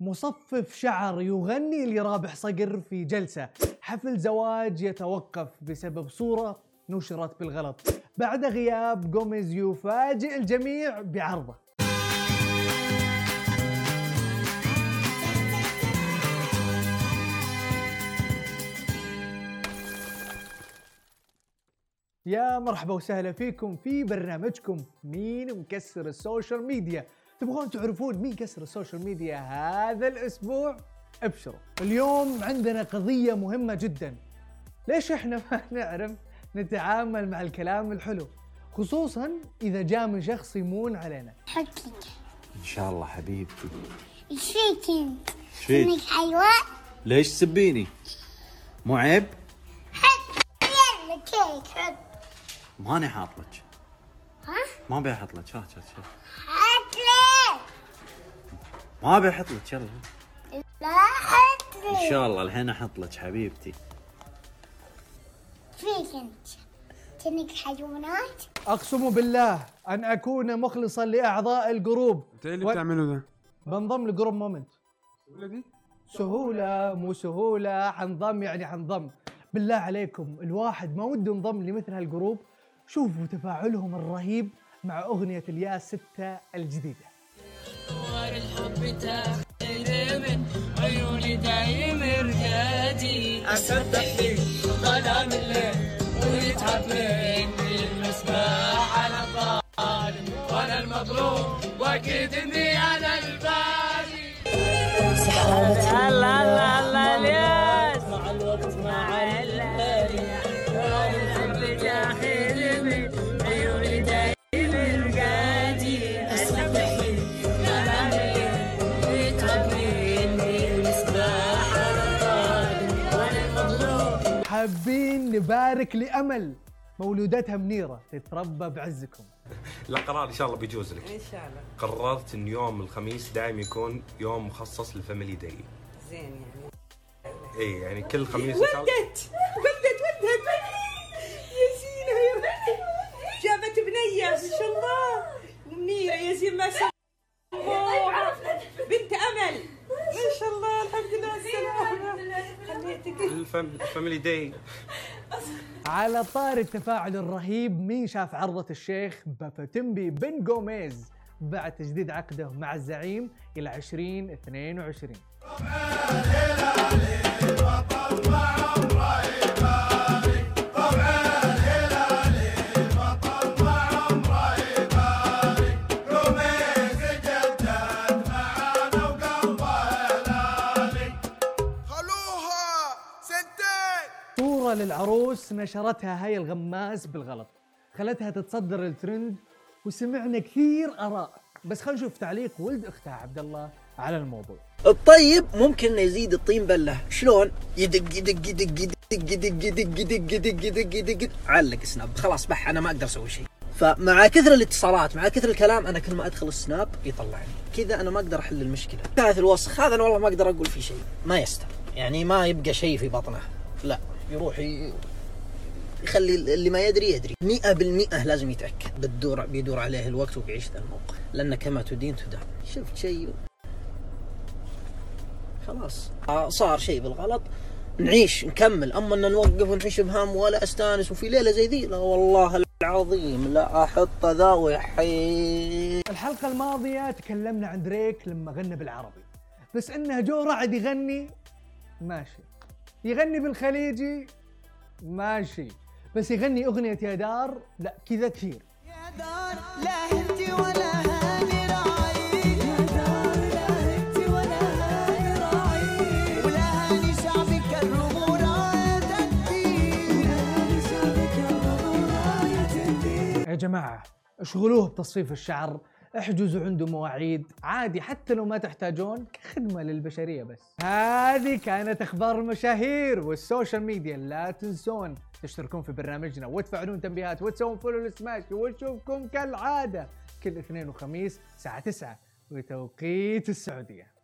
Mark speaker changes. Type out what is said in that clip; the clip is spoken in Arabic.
Speaker 1: مصفف شعر يغني لرابح صقر في جلسة. حفل زواج يتوقف بسبب صورة نشرت بالغلط. بعد غياب جوميز يفاجئ الجميع بعرضه. يا مرحبا وسهلا فيكم في برنامجكم مين مكسر ال social media. تبغون تعرفون مين كسر ال social media هذا الأسبوع ابشروا اليوم عندنا قضية مهمة جدا ليش إحنا ما نعرف نتعامل مع الكلام الحلو خصوصا إذا جاء من شخص يمون علينا
Speaker 2: حكي
Speaker 3: إن شاء الله حبيبتي
Speaker 2: إيش فيك انت؟
Speaker 3: إيش فيك؟
Speaker 2: إنك حيوان؟
Speaker 3: ليش تسبيني؟ مو عيب؟
Speaker 2: حط لي like حط
Speaker 3: ماني حاط لك
Speaker 2: ها؟
Speaker 3: ما ابي أحط لك شوف شوف شوف
Speaker 2: حط لي
Speaker 3: ما أبي أحط لك يلا
Speaker 2: لا حط
Speaker 3: إن
Speaker 2: لي
Speaker 3: شاء الله الحين أحط لك حبيبتي
Speaker 2: فيك أنت؟ كأنك حيوانات؟
Speaker 1: أقسم بالله أن أكون مخلصا لأعضاء الجروب
Speaker 4: أنت إيه اللي
Speaker 1: و-
Speaker 4: بتعمله ده؟
Speaker 1: بنضم لجروب مومنت
Speaker 4: دي؟
Speaker 1: سهولة مو سهولة حنضم يعني حنضم بالله عليكم الواحد ما وده ينضم لمثل هالجروب شوفوا تفاعلهم الرهيب مع أغنية الياس ستة الجديدة
Speaker 5: تخيل من عيوني دايم رقادي أصدق فيك ظلام الليل ويتعب مني المسبح على الظالم وأنا المظلوم وأكيد إني أنا البالي الله. الله.
Speaker 1: حابين نبارك لأمل مولودتها منيرة. تتربى بعزكم.
Speaker 6: لا قرار إن شاء الله بيجوز لك. إن شاء الله. قررت إن يوم الخميس دائما يكون يوم مخصص للفاميلي داي.
Speaker 7: زين يعني.
Speaker 6: اي يعني كل خميس
Speaker 7: ولدت
Speaker 6: الفاميلي داي.
Speaker 1: على طار التفاعل الرهيب مين شاف عرضة الشيخ بافاتمبي بن جوميز بعد تجديد عقده مع الزعيم إلى 2022 صورة للعروس نشرتها هاي الغماس بالغلط خلتها تتصدر الترند وسمعنا كثير آراء بس خلينا نشوف تعليق ولد أختها عبد الله على الموضوع
Speaker 8: الطيب ممكن انه يزيد الطين بله شلون يدق يدق يدق يدق يدق يدق يدق يدق يدق يدق يدق علق سناب خلاص بح أنا ما أقدر أسوي شيء فمع كثر الاتصالات مع كثر الكلام أنا كل ما ادخل السناب يطلعني كذا أنا ما أقدر احل المشكلة ثالث الوسخ هذا أنا والله ما أقدر أقول فيه شيء ما يستر يعني ما يبقى شيء في بطنه لا يروح. يخلي اللي ما يدري يدري. مئة بالمئة لازم يتأكد. بتدور بيدور عليه الوقت وبيعيش ذا الموقف. لأن كما تدين تدان. شفت شيء؟ خلاص. آه، صار شيء بالغلط. نعيش نكمل. أما إن نوقف ونعيش بهم ولا أستانس وفي ليلة زي ذي لا والله العظيم لا أحط ذا ويحي
Speaker 1: الحلقة الماضية تكلمنا عن دريك لما غنى بالعربي. بس انه جو رعد يغني ماشي. يغني بالخليجي؟ ماشي. بس يغني أغنية يا دار؟ لا كذا كثير.
Speaker 5: لا هدي ولا هاني راعي. يا دار لا ولا هاني راعي. ولا هاني شعبك
Speaker 1: يا جماعة اشغلوه بتصفيف الشعر. احجزوا عنده مواعيد. عادي حتى لو ما تحتاجون كخدمة للبشرية بس. هذه كانت أخبار المشاهير والسوشيال ميديا. لا تنسون تشتركون في برنامجنا وتفعلون تنبيهات وتسوون follow للسماش ونشوفكم كالعادة كل اثنين وخميس الساعة 9 بتوقيت السعودية.